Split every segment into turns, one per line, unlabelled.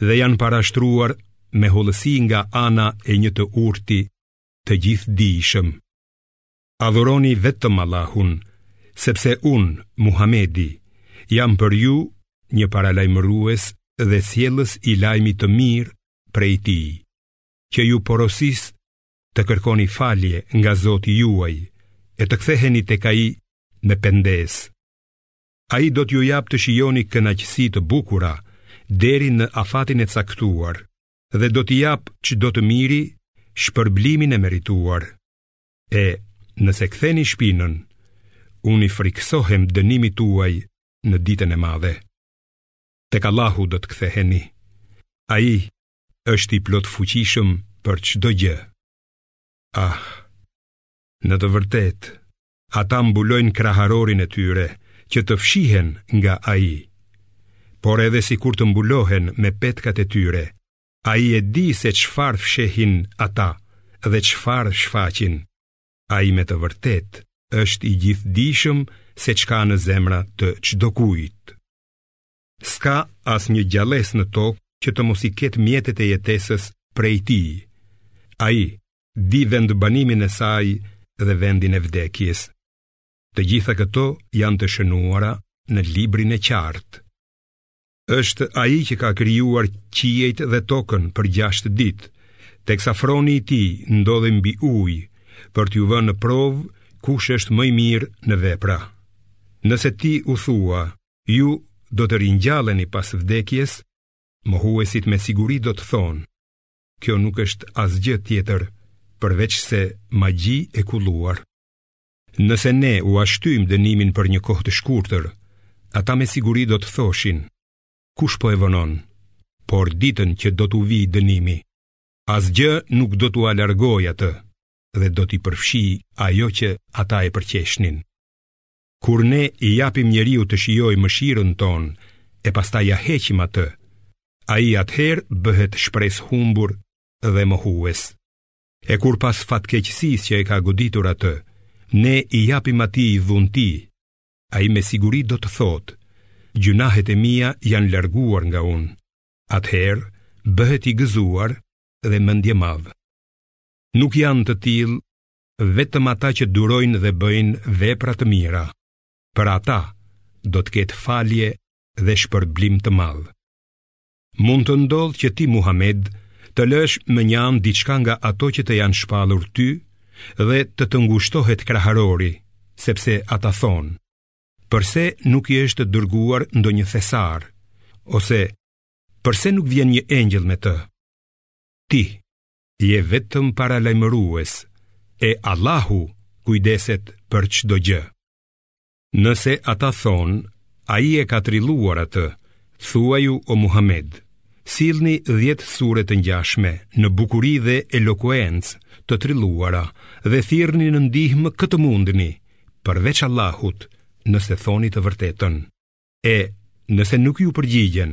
dhe janë parashtruar me hollësi nga ana e një të urti të gjithëdijshëm. Adhuroni vetëm Allahun, sepse unë, Muhamedi, jam për ju një paralajmërues dhe sjellës i lajmit të mirë prej tij, që ju porosis të kërkoni falje nga Zoti juaj e të ktheheni tek ai me pendesë. Ai do t'ju japë të shijoni kënaqësi të bukura deri në afatin e caktuar dhe do t'i japë çdo të miri shpërblimin e merituar. E nëse ktheni shpinën, unë i frikësohem dënimit tuaj në ditën e madhe. Tek Allahu do të ktheheni. Ai është i plotfuqishëm për çdo gjë. Ah, në të vërtetë, Ata mbulojnë kraharorin e tyre që të fshihen nga ai. Por edhe sikur të mbulohen me petkat e tyre, ai e di se çfarë fshehin ata dhe çfarë shfaqin. Ai me të vërtetë është i gjithëdijshëm se ç'ka në zemra të çdokujt. S'ka asnjë gjallesë në tokë që të mos i ketë mjetet e jetesës prej tij. Ai, di vendbanimin e saj dhe vendin e vdekjes. Të gjitha këto janë të shënuara në librin e qartë. Është ai që ka krijuar qiejt dhe tokën për 6 ditë, teksa froni i tij ndodhej mbi ujë për t'ju vënë në provë kush është më i mirë në vepra. Nëse ti u thua, ju do të ringjalleni pas vdekjes, mohuesit me siguri do të thonë, kjo nuk është asgjë tjetër përveçse magji e kulluar. Nëse ne ua shtyjmë dënimin për një kohë të shkurtër, ata me siguri do të thoshin: Kush po e vonon? Por ditën që do t'u vijë dënimi, asgjë nuk do t'ua largojë atë dhe do t'i përfshijë ajo që ata e përqeshnin. Kur ne i japim njeriut të shijojë mëshirën tonë e pastaj ia heqim atë, ai atëherë bëhet shpresëhumbur dhe mohues. E kur pas fatkeqësisë që e ka goditur atë, ne i japim atij dhunti, ai me siguri do të thotë, gjynahet e mia janë larguar nga unë, atëherë bëhet i gëzuar dhe mendjemadh. Nuk janë të tillë vetëm ata që durojnë dhe bëjnë vepra të mira, për ata do të ketë falje dhe shpërblim të madh. Mund të ndodhë që ti Muhamed të lësh më një anë diçka nga ato që të janë shpallur ty dhe të të ngushtohet kraharori, sepse ata thonë, përse nuk i është dërguar ndonjë thesar, ose përse nuk vjen një engjëll me të? Ti, je vetëm paralajmërues e Allahu kujdeset për çdo gjë. Nëse ata thonë, ai e ka trilluar atë, thuaju o Muhamed, sillni 10 sure të ngjashme në bukuri dhe elokuencë të trilluara dhe thirrni në ndihmë kë të mundni, përveç Allahut, nëse thoni të vërtetën. E nëse nuk ju përgjigjen,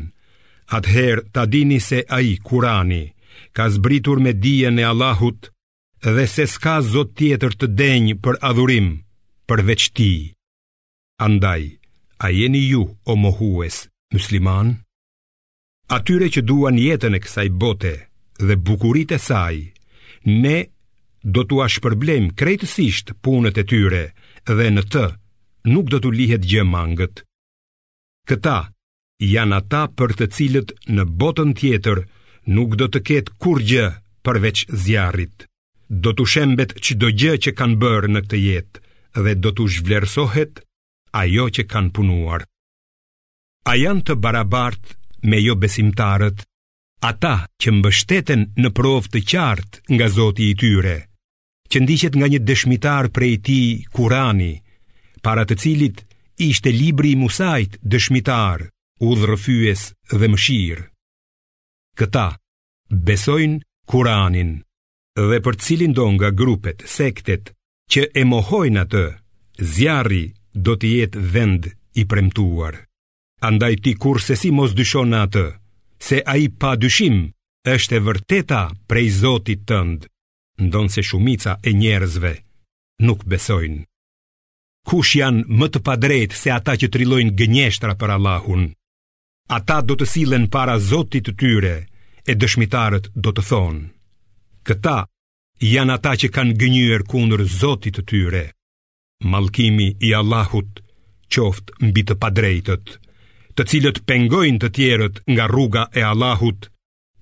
atëherë ta dini se ai Kurani ka zbritur me dijen e Allahut dhe se s'ka zot tjetër të denjë për adhurim përveç tij. Andaj, a jeni ju o mohues myslimanë? Atyre që duan jetën e kësaj bote dhe bukuritë e saj, ne do t'u a shpërblejmë krejtësisht punët e tyre dhe në të nuk do t'u lihet gjë mangët. Këta janë ata për të cilët në botën tjetër nuk do të ketë kurrgjë përveç zjarrit. Do t'u shembet çdo gjë që kanë bërë në këtë jetë dhe do t'u zhvlerësohet ajo që kanë punuar. A janë të barabartë me jobesimtarët, ata që mbështeten në provë të qartë nga Zoti i tyre, që ndiqet nga një dëshmitar prej tij Kurani, para të cilit ishte libri i Musait dëshmitar, udhërrëfyes dhe mëshirë. Këta besojnë Kuranin dhe për cilindo nga grupet, sektet që e mohojnë atë, zjarri do të jetë vend i premtuar. Andaj ti kurrsesi mos dyshon në atë, se ai pa dyshim është e vërteta prej zotit tënd, ndonëse shumica e njerëzve nuk besojnë. Kush janë më të padrejtë se ata që trillojnë gënjeshtra për Allahun? Ata do të sillen para Zotit të tyre e dëshmitarët do të thonë, këta janë ata që kanë gënjyer kundër Zotit të tyre. Mallkimi i Allahut qoftë mbi të padrejtët, të cilët pengojnë të tjerët nga rruga e Allahut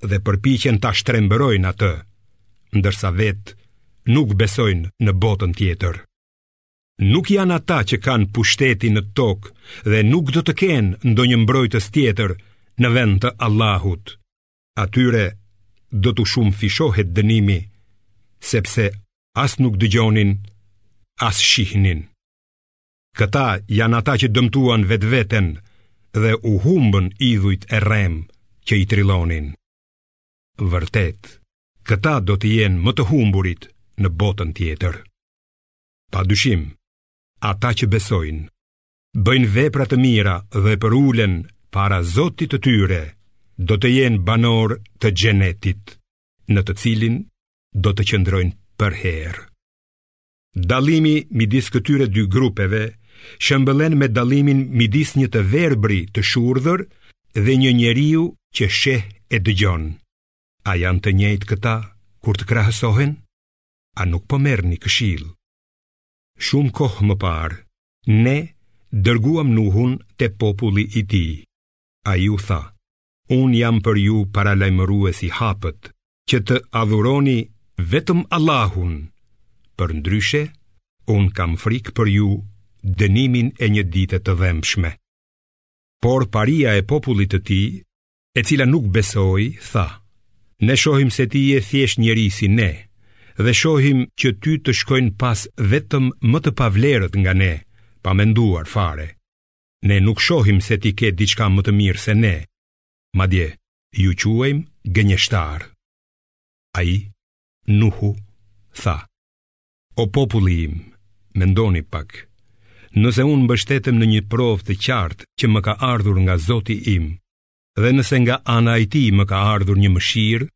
dhe përpiqen ta shtrembërojnë atë, ndërsa vetë nuk besojnë në botën tjetër. Nuk janë ata që kanë pushtetin në tokë dhe nuk do të kenë ndonjë mbrojtës tjetër në vend të Allahut. Atyre do t'u shumëfishohet dënimi, sepse as nuk dëgjonin, as shihnin. Këta janë ata që dëmtuan vetveten dhe u humbën idhujt e rremë që i trillonin. Vërtet, këta do të jenë më të humburit në botën tjetër. Pa dyshim, ata që besojnë, bëjnë vepra të mira dhe përulen para Zotit të tyre, do të jenë banorë të xhenetit, në të cilin do të qëndrojnë përherë. Dallimi midis këtyre dy grupeve shëmbëllen me dallimin midis një të verbri të shurdhër dhe një njeriu që sheh e dëgjon. A janë të njëjtë këta kur të krahasohen? a nuk po merrni këshillë? Shumë kohë më parë, ne dërguam Nuhun te populli i tij. Ai u tha: Unë jam për ju paralajmërues i hapët, që të adhuroni vetëm Allahun. Përndryshe, unë kam frikë për ju dënimin e një dite të dhembshme. Por paria e popullit të tij e cila nuk besoi, tha: Ne shohim se ti je thjesht njeri si ne dhe shohim që ty të shkojnë pas vetëm më të pavlerët nga ne, pa menduar fare. Ne nuk shohim se ti ke diçka më të mirë se ne. Madje, ju quajmë gënjeshtarë. Ai, Nuhu, tha: O populli im, mendoni pak. Nëse unë mbështetem në një provë të qartë që më ka ardhur nga Zoti im, dhe nëse nga ana e tij më ka ardhur një mëshirë,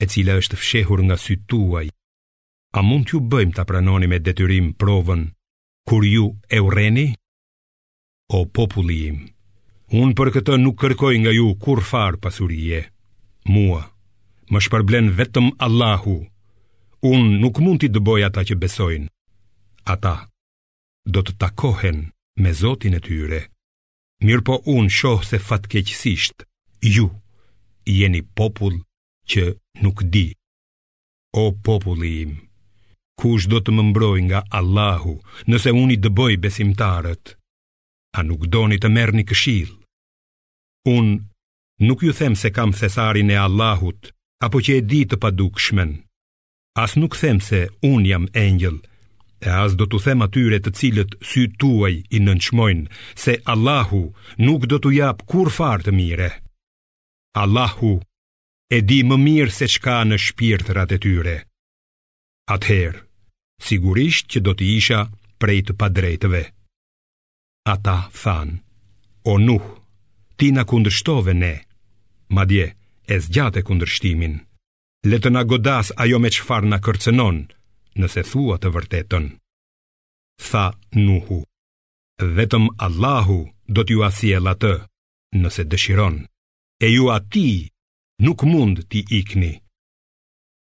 e cila është fshehur nga sytë tuaj, a mund t'ju bëjmë ta pranoni me detyrim provën kur ju e urreni? o populli im, unë për këtë nuk kërkoj nga ju kurrfarë pasurie, mua, më shpërblen vetëm Allahu, unë nuk mund t'i dëboj ata që besojnë, ata do të takohen me zotin e tyre, mirëpo unë shoh se fatkeqësisht, ju jeni popull që nuk di. O populli im, kush do të më mbrojë nga Allahu nëse unë i dëboj besimtarët? A nuk doni të merrni këshillë? Unë nuk ju them se kam thesarin e Allahut, apo që e di të padukshmen. As nuk them se unë jam engjëll, e as do t'u them atyre të cilët sytë tuaj i nënçmojnë se Allahu nuk do t'u japë kurrfarë të mire. Allahu e di më mirë se çka në shpirtrat e tyre. Atëherë, sigurisht që do të isha prej të padrejtëve. Ata thanë, o Nuh, ti na kundërshtove ne, madje, e zgjate kundërshtimin, le të na godasë ajo me çfarë na kërcënon, nëse thua të vërtetën. Tha Nuhu, vetëm Allahu do t'jua sjellë atë, nëse dëshiron. e ju atij nuk mund t'i ikni.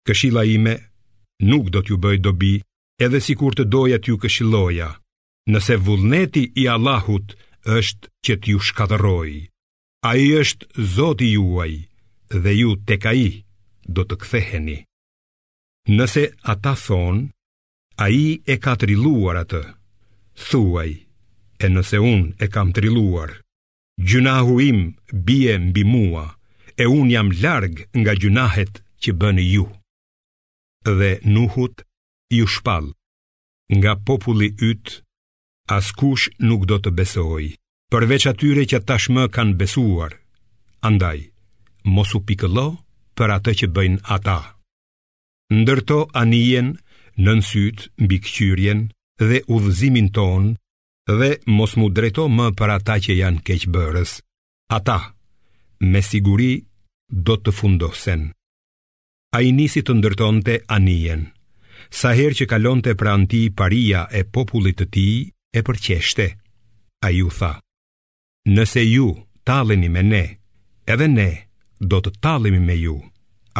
Këshilla ime nuk do t'ju bëjë dobi edhe sikur të doja t'ju këshilloja, nëse vullneti i Allahut është që t'ju shkatërrojë. Ai është Zoti juaj dhe ju tek ai do të ktheheni. Nëse ata thonë, ai e ka trilluar atë, thuaj, e nëse unë e kam trilluar, gjynahu im bie mbi mua, e unë jam larg nga gjynahet që bëni ju. Dhe Nuhut iu shpall, nga populli yt askush nuk do të besojë, përveç atyre që tashmë kanë besuar. Andaj, mos u pikëllo për atë që bëjnë ata. Ndërto anijen nën sytë, mbikëqyrjen dhe udhëzimin tonë dhe mos m'u drejto më për ata që janë keqbërës. Ata, me siguri, do të fundosen. Ai nisi të ndërtonte anijen. Sa herë që kalonte pranë tij paria e popullit të tij e përqeshte. Ai u tha, Nëse ju talleni me ne, edhe ne do të tallemi me ju,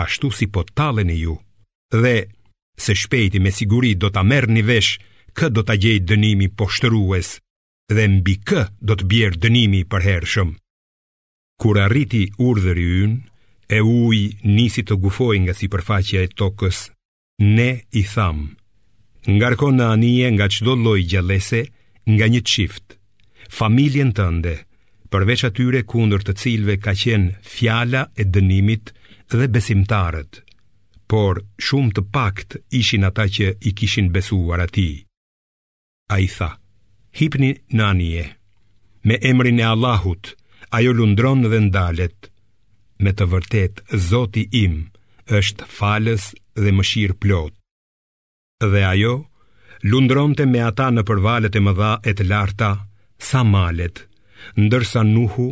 ashtu si po talleni ju, dhe se shpejti me siguri do ta merrni vesh kë do ta gjejë dënimi poshtërues dhe mbi kë do të bjerë dënimi i përhershëm. Kur arriti urdhri ynë, e uji nisi të gufojë nga sipërfaqja e tokës Ne i thamë, ngarko në anije nga çdo lloj gjallese nga një çift, familjen tënde, përveç atyre kundër të cilëve ka qenë fjala e dënimit dhe besimtarët, por shumë të paktë ishin ata që i kishin besuar atij. Ai tha, hipni në anije, me emrin e Allahut, ajo lundron dhe ndalet, me të vërtetë Zoti im është falës dhe mëshirëplotë, dhe ajo lundronte me ata nëpër valët e mëdha e të larta, sa malet, ndërsa Nuhu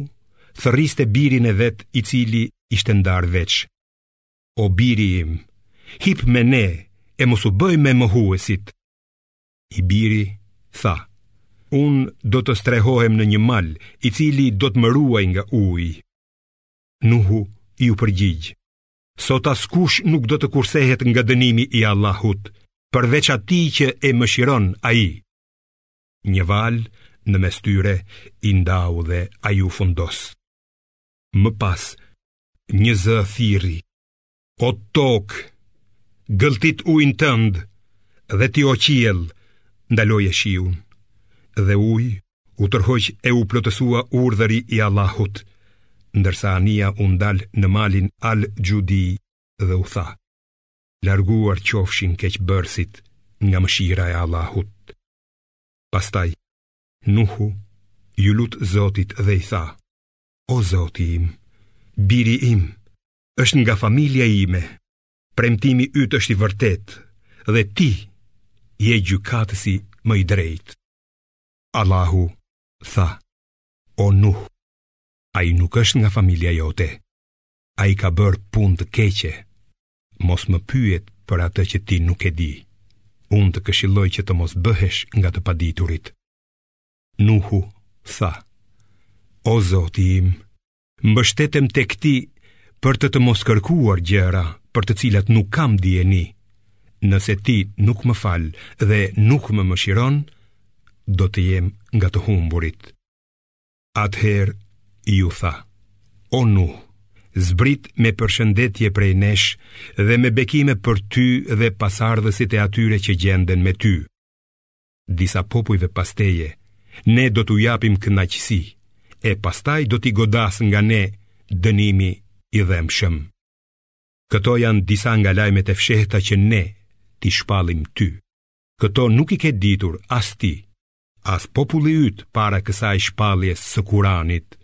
thërriste birin e vet i cili ishte ndarë veç. O biri im, hip me ne e mos u bëj me mohuesit. I biri tha, unë do të strehohem në një mal, i cili do të më ruajë nga uji. Nuhu iu përgjigj, sot askush nuk do të kursehet nga dënimi i Allahut, përveç atij që e mëshiron ai. Një valë në mes tyre i ndau dhe ai u fundos. Më pas, një zë thirri, O tokë, gëlltit ujin tënd dhe ti o qiell, ndaloje shiun. Dhe uji u tërhoq e u plotësua urdhri i Allahut, ndërsa anija u ndal në malin Al-Xhudi dhe u tha: Larguar qofshin keqbërësit nga mëshira e Allahut. Pastaj Nuhu iu lut Zotit dhe i tha: O Zoti im, biri im, Është nga familja ime. Premtimi yt është i vërtetë dhe ti je gjykatësi më i drejtë. Allahu tha: O Nuh, ai nuk është nga familja jote. Ai ka bërë punë të keqe. Mos më pyet për atë që ti nuk e di. Unë të këshilloj që të mos bëhesh nga të paditurit. Nuhu tha: O Zoti im, Mbështetem tek ti për të të mos kërkuar gjëra për të cilat nuk kam dijeni. Nëse ti nuk më fal dhe nuk më mëshiron, do të jem nga të humburit. Atëherë iu tha: O Nuh, zbrit me përshëndetje prej nesh dhe me bekime për ty dhe pasardhësit e atyre që gjenden me ty. disa popujve pas teje, ne do t'u japim kënaqësi, e pastaj do t'i godasë nga ne dënimi i dhembshëm. Këto janë disa nga lajmet e fshehta që ne t'i shpallim ty. Këto nuk i ke ditur as ti, as populli yt para kësaj shpalljes së Kuranit,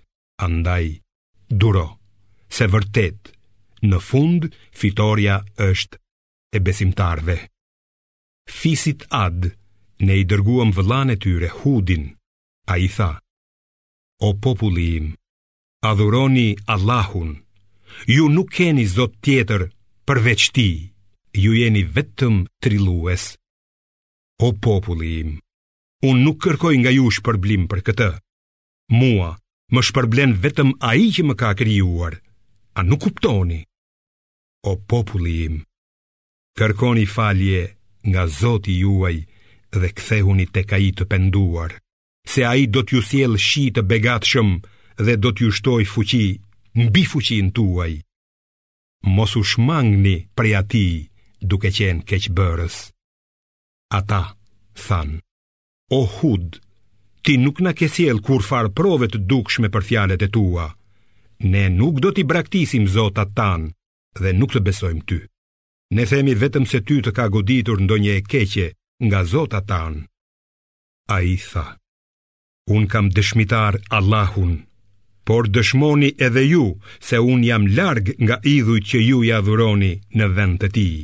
andaj duro, se vërtet, në fund fitorja është e besimtarëve. Fisit Ad, ne i dërguam vëllanë e tyre, Hudin, ai tha, O populli im, adhuroni Allahun, ju nuk keni zot tjetër përveç tij, ju jeni vetëm trillues. O populli im, unë nuk kërkoj nga ju shpërblim për këtë, mua më shpërblen vetëm ai që më ka krijuar, a nuk kuptoni? O populli im, Kërkoni falje nga Zoti juaj dhe kthehuni tek Ai të penduar, se Ai do t'ju sjellë shi të begatshëm dhe do t'ju shtojë fuqi mbi fuqinë tuaj. Mos u shmangni prej Atij duke qenë keqbërës. Ata thanë: O Hud, ti nuk na ke sjellë kurrfarë prove të dukshme për fjalët e tua. Ne nuk do t'i braktisim zotat tanë dhe nuk të besojmë ty. Ne themi vetëm se ty të ka goditur ndonjë e keqe nga zotat tanë. Ai tha: Unë kam dëshmitar Allahun, por dëshmoni edhe ju se unë jam larg nga idhujt që ju i adhuroni në vend të tij.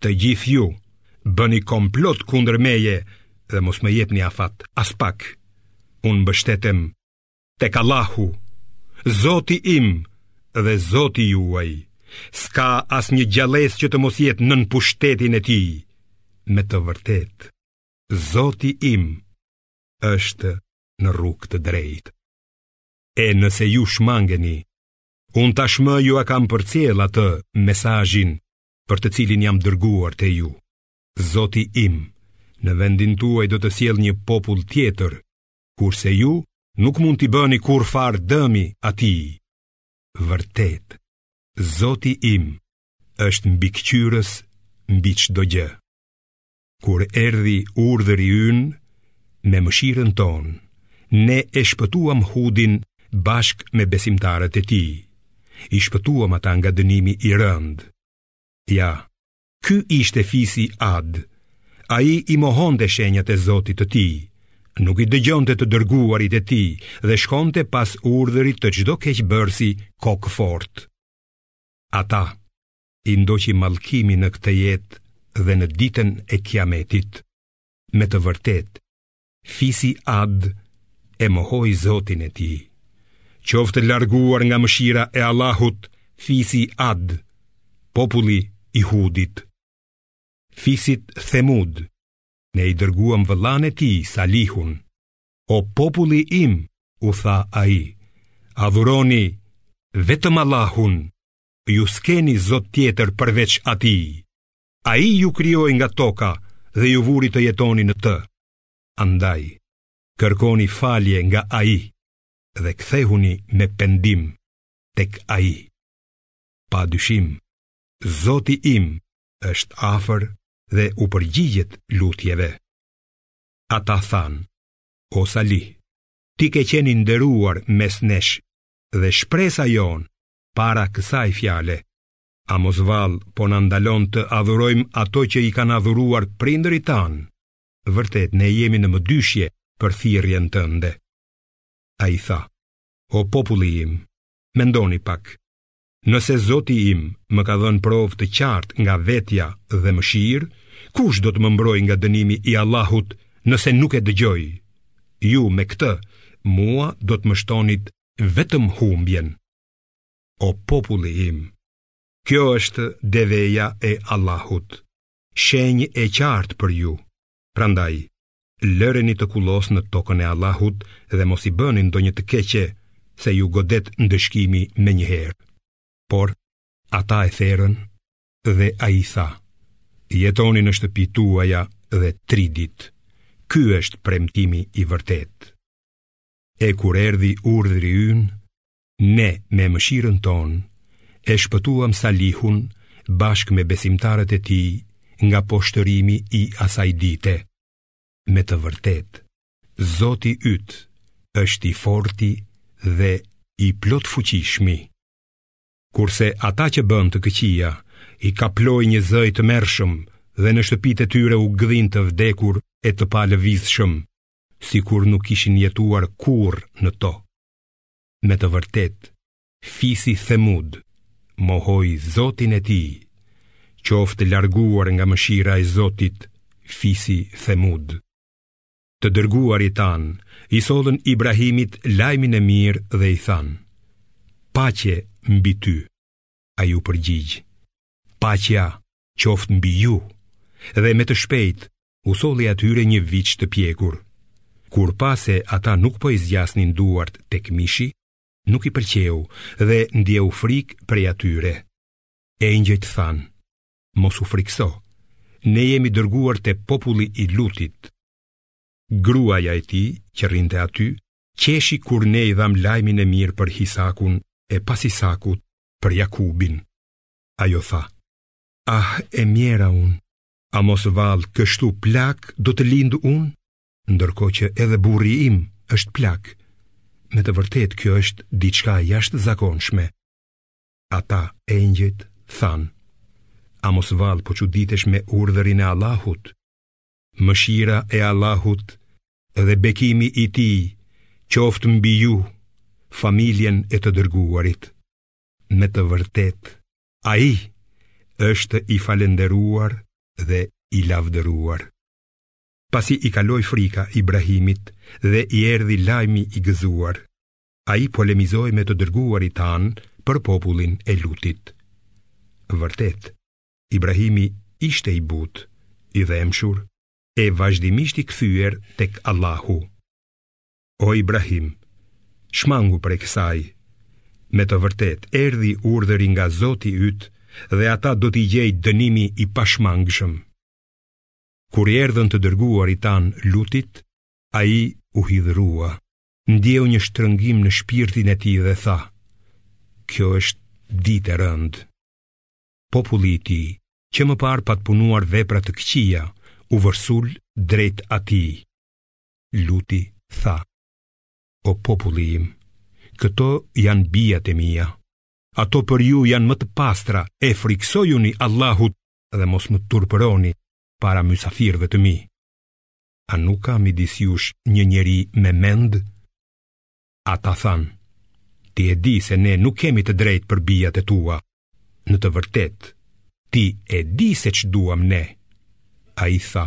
Të gjithë ju bëni komplot kundër meje dhe mos më jepni afat aspak. Unë mbështetem Tek Allahu, Zoti im dhe Zoti juaj, s'ka asnjë gjallesë që të mos jetë nën pushtetin e tij, me të vërtetë, Zoti im është në rrugë të drejtë. E nëse ju shmangeni, unë tashmë jua kam përcjellë atë mesazhin për të cilin jam dërguar te ju. Zoti im, në vendin tuaj do të sjellë një popull tjetër, kurse ju nuk mund t'i bëni kurrfarë dëmi atij. Vërtet, Zoti im është mbikëqyrës mbi çdo gjë. Kur erdhi urdhëri ynë, me mëshirën tonë, ne e shpëtuam Hudin bashkë me besimtarët e tij, i shpëtuam ata nga dënimi i rëndë. Ja, Ky ishte fisi Ad. Ai i mohonte shenjat e Zotit të tij, nuk i dëgjonte të dërguarit e tij dhe shkonte pas urdhrit të çdo keqbërësi kokëfortë. Ata i ndoqi mallkimi në këtë jetë dhe në ditën e Kiametit. Me të vërtetë, Fisi Ad e mohoi Zotin e tij. Qoftë larguar nga mëshira e Allahut, fisi Ad, populli i Hudit. Fisit Themud, ne i dërguam vëllanë e tij Salihun. O populli im, u tha ai, adhuroni vetëm Allahun, ju s'keni zot tjetër përveç atij. Ai ju krijoi nga toka dhe ju vuri të jetoni në të. Andaj, kërkoni falje nga Ai dhe kthehuni me pendim tek Ai. Pa dyshim, Zoti im është afër dhe u përgjigjet lutjeve. Ata thanë, o Salih, ti ke qenë i nderuar mes nesh dhe shpresa jonë para kësaj fjale, A mos vallë po na ndalon të adhurojmë ato që i kanë adhuruar prindërit tanë? Vërtet, ne jemi në mëdyshje për thirrjen tënde. Ai tha, o populli im, mendoni pak, nëse zoti im më ka dhënë provë të qartë nga vetja dhe mëshirë, kush do të më mbrojë nga dënimi i Allahut nëse nuk e dëgjoj? Ju me këtë, mua do të më shtonit vetëm humbjen. o populli im. Kjo është deveja e Allahut, shenjë e qartë për ju. Prandaj, lëreni të kullosë në tokën e Allahut dhe mos i bëni ndonjë të keqe, se ju godet ndëshkimi menjëherë. Por, ata e therën dhe ai tha, jetoni në shtëpitë tuaja dhe tri ditë, ky është premtimi i vërtetë. E kur erdhi urdhri ynë, Ne me mëshirën tonë e shpëtuam Salihun bashkë me besimtarët e tij nga poshtërimi i asaj dite. Me të vërtetë, Zoti yt është i forti dhe i plotfuqishmi. Kurse ata që bënë të këqija, i kaploi një zë i tmerrshëm dhe në shtëpitë e tyre u gdhinë të vdekur e të palëvizshëm, sikur nuk kishin jetuar kurrë në to. me të vërtetë fisi themud mohoi Zotin e tij qoftë larguar nga mëshira e Zotit fisi themud të dërguarit tanë i sollën Ibrahimit lajmin e mirë dhe i thanë paqe mbi ty ai u përgjigj Paqja qoftë mbi ju. Dhe me të shpejt u solli atyre një viç të pjekur. Kur pa se ata nuk po i zgjasnin duart tek mishi, nuk i pëlqeu dhe ndjeu frikë prej atyre. Engjëjt thanë: Mos u frikëso. Ne jemi dërguar te populli i Lutit. Gruaja e tij që rrinte aty, qeshi kur ne i dhamë lajmin e mirë për Is'hakun e pas Is'hakut për Jakubin. Ajo tha, ah e mjera unë, a mos vallë kështu plakë do të lind unë, ndërkohë që edhe burri im është plak, me të vërtetë kjo është diçka e jashtëzakonshme. Ata engjëjt thanë, a mos vallë po çuditesh me urdhërin e Allahut, mëshira e Allahut dhe bekimi i tij, qoftë mbi ju, familjen e të dërguarit. me të vërtetë, ai është i falënderuar dhe i lavdëruar. Pasi i kaloi frika Ibrahimit dhe i erdhi lajmi i gëzuar, ai polemizoi me të dërguarit tanë për popullin e Lutit. Vërtet, Ibrahimi ishte i butë, i dhembshur, e vazhdimisht i kthyer tek Allahu. O Ibrahim, shmangu prej kësaj. Me të vërtetë, erdhi urdhri nga Zoti yt dhe ata do t'i gjejë dënimi i pashmangshëm. Kur i erdhën të dërguarit tanë Lutit, ai u hidhërua, ndjeu një shtrëngim në shpirtin e tij dhe tha, kjo është ditë e rëndë. Populli i tij, që më parë pat punuar vepra të këqija, u vërsul drejt atij. Luti tha, O populli im, këto janë bijat e mia, ato për ju janë më të pastra, e frikësojuni Allahut dhe mos më turpëroni para mysafirëve të mi. A nuk ka midis jush një njeri me mend? Ata thanë, ti e di se ne nuk kemi të drejtë për bijat e tua, në të vërtetë, ti e di se ç'duam ne. Ai tha,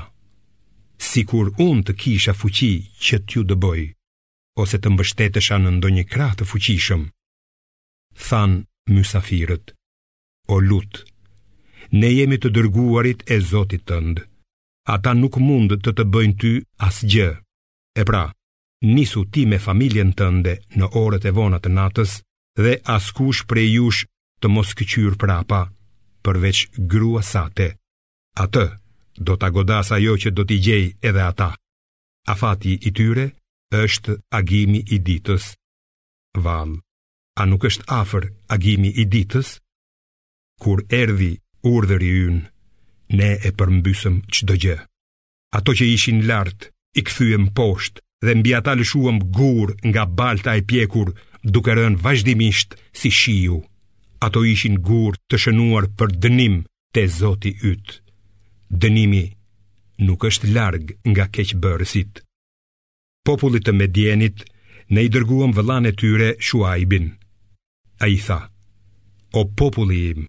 sikur unë të kisha fuqi që t'ju dëboj, ose të mbështetesha në ndonjë krah të fuqishëm. Thanë mysafirët, o Lut, ne jemi të dërguarit e Zotit tënd, ata nuk mund të të bëjnë ty asgjë, E pra, nisu ti me familjen tënde në orët e vona të natës dhe askush prej jush të mos këqyrë prapa, përveç gruas sate. Atë do ta godasë ajo që do t'i gjejë edhe ata. Afati i tyre është agimi i ditës. Vallë, a nuk është afër agimi i ditës? Kur erdhi urdhri ynë, ne e përmbysëm çdo gjë. Ato që ishin lart i kthyem poshtë dhe mbi ata lëshuam gurë nga balta e pjekur duke rënë vazhdimisht si shiu. Ato ishin gurë të shënuar për dënim te Zoti yt. Dënimi nuk është larg nga keqbërësit. Popullit të Medjenit ne i dërguam vëllanë e tyre Shuajbin. Ai tha: O populli im,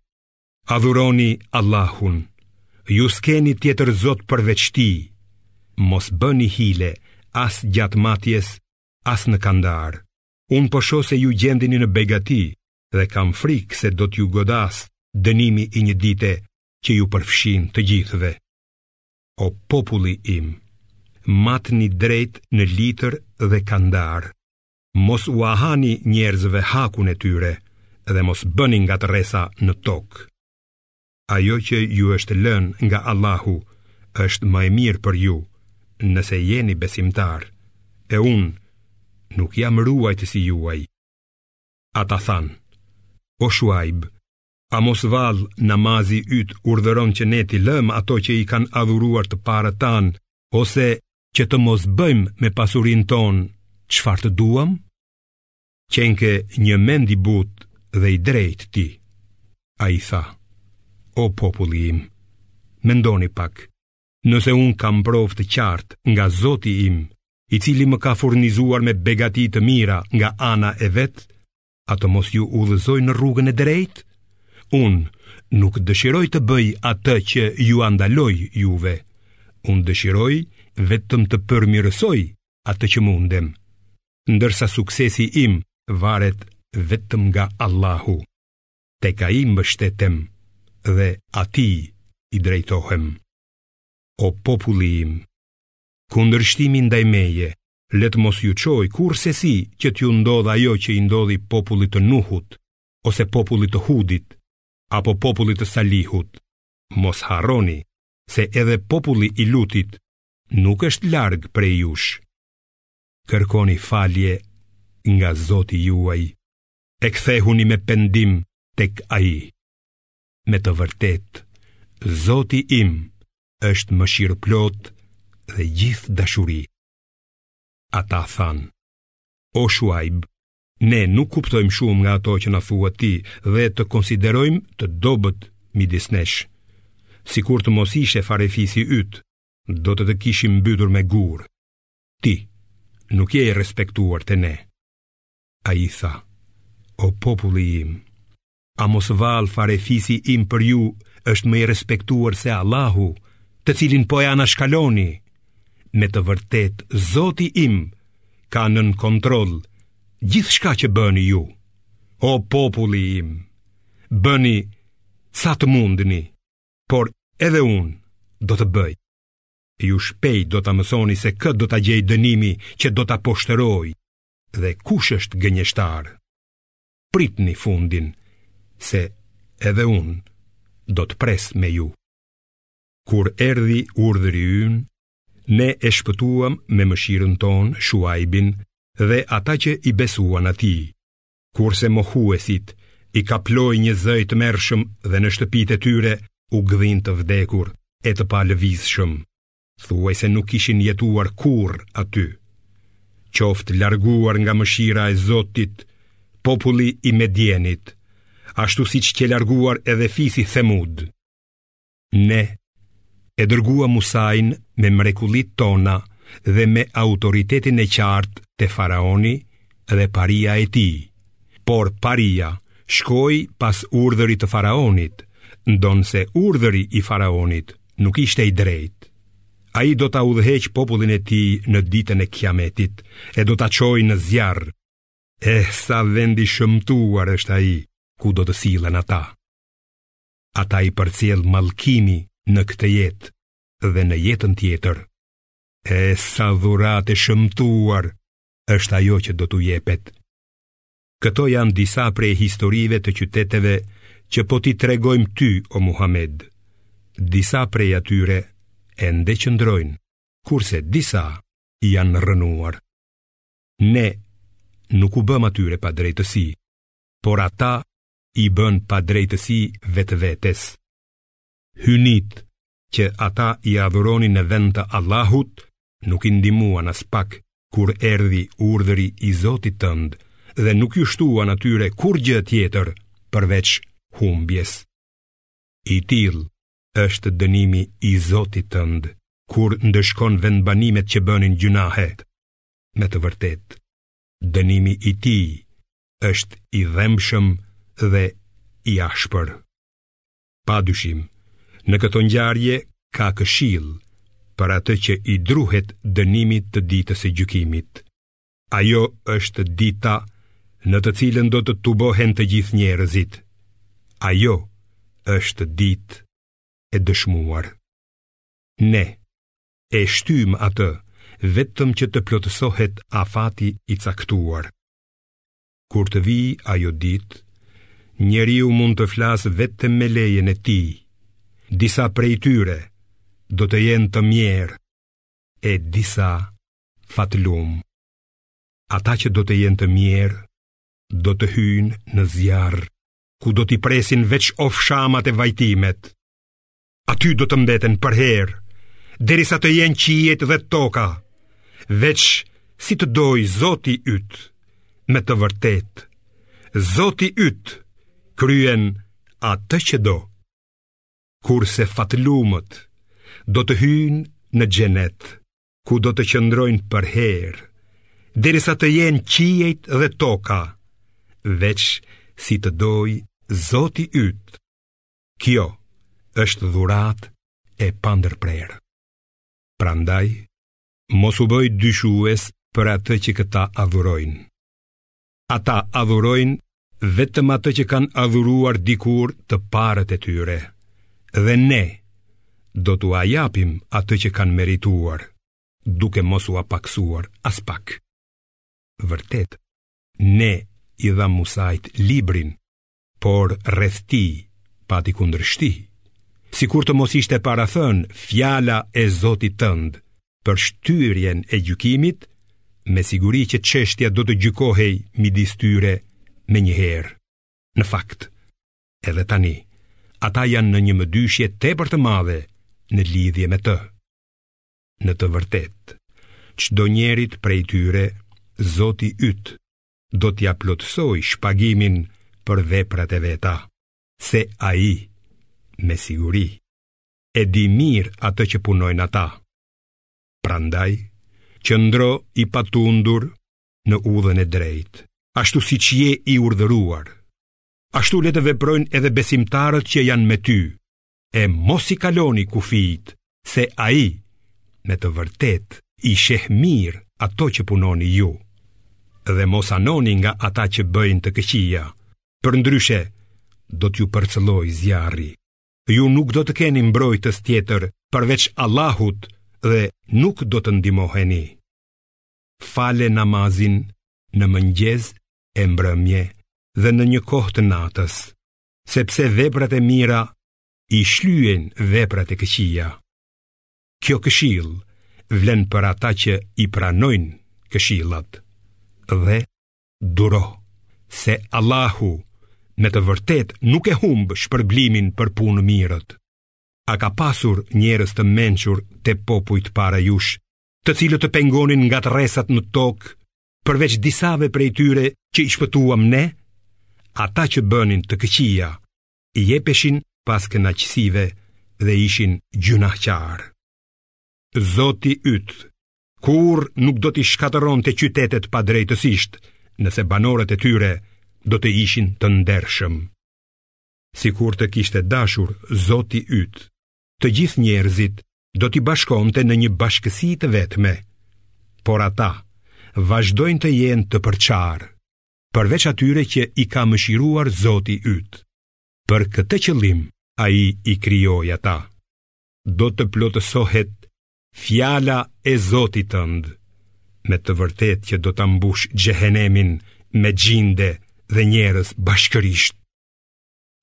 Adhuroni Allahun, ju s'keni tjetër zot përveç tij, mos bëni hile as gjatë matjes, as në kandar. Unë po shoh se ju gjendeni në begati dhe kam frikë se do t'ju godasë dënimi i një dite që ju përfshin të gjithëve. O populli im, matni drejt në litër dhe kandar. Mos ua hani njerëzve hakun e tyre dhe mos bëni ngatërresa në tokë. Ajo që ju është lënë nga Allahu është më e mirë për ju, nëse jeni besimtarë. E unë nuk jam ruajtësi juaj. Ata thanë: O Shuajb, A mos vallë namazi yt urdhëron që ne t'i lëmë ato që i kanë adhuruar të parët tanë, ose që të mos bëjmë me pasurinë tonë çfarë të duam? Qenke një mend i butë dhe i drejtë ti. Ai tha, o populli im, mendoni pak, nëse unë kam provë të qartë nga zoti im, i cili më ka furnizuar me begati të mira nga ana e vet, a të mos ju udhëzoj në rrugën e drejtë? Unë nuk dëshiroj të bëj atë që jua ndaloj juve. Unë dëshiroj vetëm të përmirësoj atë që mundem. Ndërsa suksesi im varet vetëm nga Allahu. Tek ai mbështetem dhe atij i drejtohem. O populli im, kundërshtimi ndaj meje le të mos ju çojë kurrsesi që t'ju ndodhë ajo që i ndodhi popullit të Nuhut, ose popullit të Hudit, apo popullit të Salihut, mos harroni se edhe populli i Lutit nuk është larg prej jush. Kërkoni falje nga Zoti juaj, e kthehuni me pendim tek ai. Me të vërtetë, Zoti im është mëshirëplotë dhe gjithë dashuri. Ata thanë, o Shuajb, ne nuk kuptojmë shumë nga ato që na thua ti dhe të konsiderojmë të dobët midis nesh. Sikur të mos ishe farefisi yt, do të të kishim mbytur me gurë. Ti, nuk je i respektuar te ne. Ai tha, o populli im, A mos vallë farefisi im për ju është më i respektuar se Allahu, të cilin po e anashkaloni. Me të vërtetë, Zoti im ka nën kontroll gjithçka që bëni ju. O populli im, bëni sa të mundni, por edhe unë do të bëj. Ju shpejt do ta mësoni se kë do ta gjejë dënimi që do ta poshtërojë dhe kush është gënjeshtarë. pritni fundin, se edhe unë do të pres me ju. Kur erdhi urdhëri ynë, ne e shpëtuam me mëshirën tonë Shuajbin dhe ata që i besuan atij, kurse mohuesit i kaploi një zë i tmerrshëm dhe në shtëpitë e tyre u gdhinë të vdekur e të palëvizshëm. thuaj se nuk kishin jetuar kurrë aty. Qoftë larguar nga mëshira e Zotit, populli i Medienit, ashtu siç qe larguar edhe fisi Themud. Ne e dërguam Musain me mrekullitë tona dhe me autoritetin e qartë te faraoni dhe paria e tij, por paria shkoi pas urdhërit të faraonit, ndonëse urdhëri i faraonit nuk ishte i drejtë. Ai do ta udhëheqë popullin e tij në ditën e kiametit e do ta çojë në zjarr. Eh, sa vend i shëmtuar është ai, ku do të sillen ata. Ata i përcjell mallkimi në këtë jetë dhe në jetën tjetër. Eh, sa dhuratë e shëmtuar është ajo që do t'u jepet. Këto janë disa prej historive të qyteteve që po t'i tregojmë ty o Muhamed. Disa prej atyre ende qëndrojnë, kurse disa janë rrënuar. Ne nuk u bëmë atyre padrejtësi, por ata i bënë padrejtësi vetëvetes. Hyjnitë që ata i adhuronin në vend të Allahut, nuk i ndihmuan aspak kur erdhi urdhëri i Zotit tënd dhe nuk iu shtuan atyre kurrgjë tjetër përveç humbjes. I tillë është dënimi i Zotit tënd kur ndëshkon vendbanimet që bënin gjynahe. Me të vërtetë, dënimi i tij është i dhembshëm dhe i ashpër. Pa dyshim, në këto ngjarje ka këshillë për atë që i druhet dënimit të ditës së gjykimit. Ajo është dita në të cilën do të tubohen të gjithë njerëzit. Ajo është ditë e dëshmuar. Ne e shtyjmë atë vetëm që të plotësohet afati i caktuar. Kur të vijë ajo ditë, njeriu mund të flasë vetëm me lejen e tij. Disa prej tyre do të jenë të mjerë e disa fatlumë. Ata që do të jenë të mjerë do të hyjnë në zjarr, ku do t'i presin veç ofshamat e vajtimet. Aty do të mbeten përherë, derisa të jenë qiejt dhe toka, veç si të dojë Zoti yt, me të vërtetë, Zoti yt kryen atë që do, kurse fatlumët do të hyjnë në xhenet, ku do të qëndrojnë përherë, derisa të jenë qiejt dhe toka, veç si të dojë Zoti yt, Kjo është dhuratë e pandërprerë. Prandaj, mos u bëj dyshues për atë që këta adhurojnë. Ata adhurojnë vetëm atë që kanë adhuruar dikur të parët e tyre, dhe ne do t'ua japim atë që kanë merituar, duke mos ua pakësuar aspak. Vërtet, ne i dhamë Musait librin, por rreth tij pati kundërshti, sikur të mos ishte parathënë fjala e zotit tënd për shtyrjen e gjykimit, me siguri që çështja do të gjykohej midis tyre menjëherë. Në fakt, edhe tani, ata janë në një mëdyshje tepër të madhe në lidhje me të. Në të vërtetë, çdonjërit prej tyre, zoti yt, do t'ia plotësojë shpagimin për veprat e veta, se ai, me siguri, e di mirë atë që punojnë ata. Prandaj, qëndro i patundur në udhën e drejtë, ashtu siç je i urdhëruar, ashtu le të veprojnë edhe besimtarët që janë me ty, e mos i kaloni kufijtë se ai me të vërtetë i sheh mirë ato që punoni ju dhe mos anoni nga ata që bëjnë të këqija, përndryshe do t'ju përcëllojë zjarri. Ju nuk do të keni mbrojtës tjetër përveç Allahut dhe nuk do të ndihmoheni. Fale namazin në mëngjes e mbrëmje dhe në një kohë të natës. sepse veprat e mira i shlyejnë veprat e këqija. Kjo këshillë vlen për ata që i pranojnë këshillat dhe duro se Allahu me të vërtetë nuk e humb shpërblimin për punëmirët. A ka pasur njerëz të mençur te popujt para jush, të cilët të pengonin ngatërresat në tokë përveç disave prej tyre që i shpëtuam ne, ata që bënin të këqija, jepeshin pas kënaqësive dhe ishin gjynahqarë. Zoti yt, kurrë nuk do t'i shkatërronte qytetet padrejtësisht, nëse banorët e tyre do të ishin të ndershëm. Sikur të kishte dashur Zoti yt, të gjithë njerëzit do t'i bashkonte në një bashkësi të vetme, por ata vazhdojnë të jenë të përçarë, përveç atyre që i ka mëshiruar Zoti yt. Për këtë qëllim ai i krijoi ata. Do të plotësohet fjala e Zotit tënd, me të vërtetë që do ta mbush xhehenemin me xhinde dhe njerëz bashkërisht.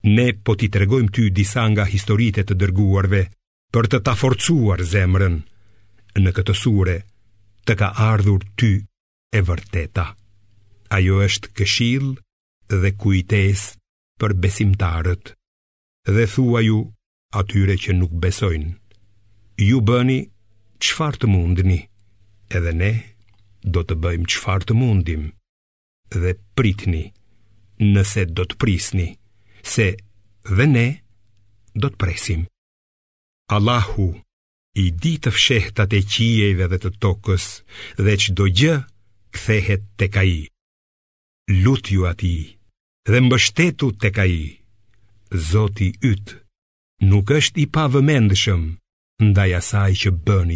Ne po t'i tregojmë ty disa nga historitë e të dërguarve për të ta forcuar zemrën. Në këtë sure të ka ardhur ty e vërteta. Ajo është këshillë dhe kujtesë për besimtarët. Dhe thuaju atyre që nuk besojnë. Ju bëni çfarë të mundni, edhe ne do të bëjmë çfarë të mundim. dhe pritni, nëse do të prisni, se dhe ne do të presim. Allahu i di të fshehtat e qiejve dhe të tokës dhe çdo gjë kthehet tek ai. Lutju atij dhe mbështetu tek ai. Zoti yt nuk është i pavëmendshëm ndaj asaj që bëni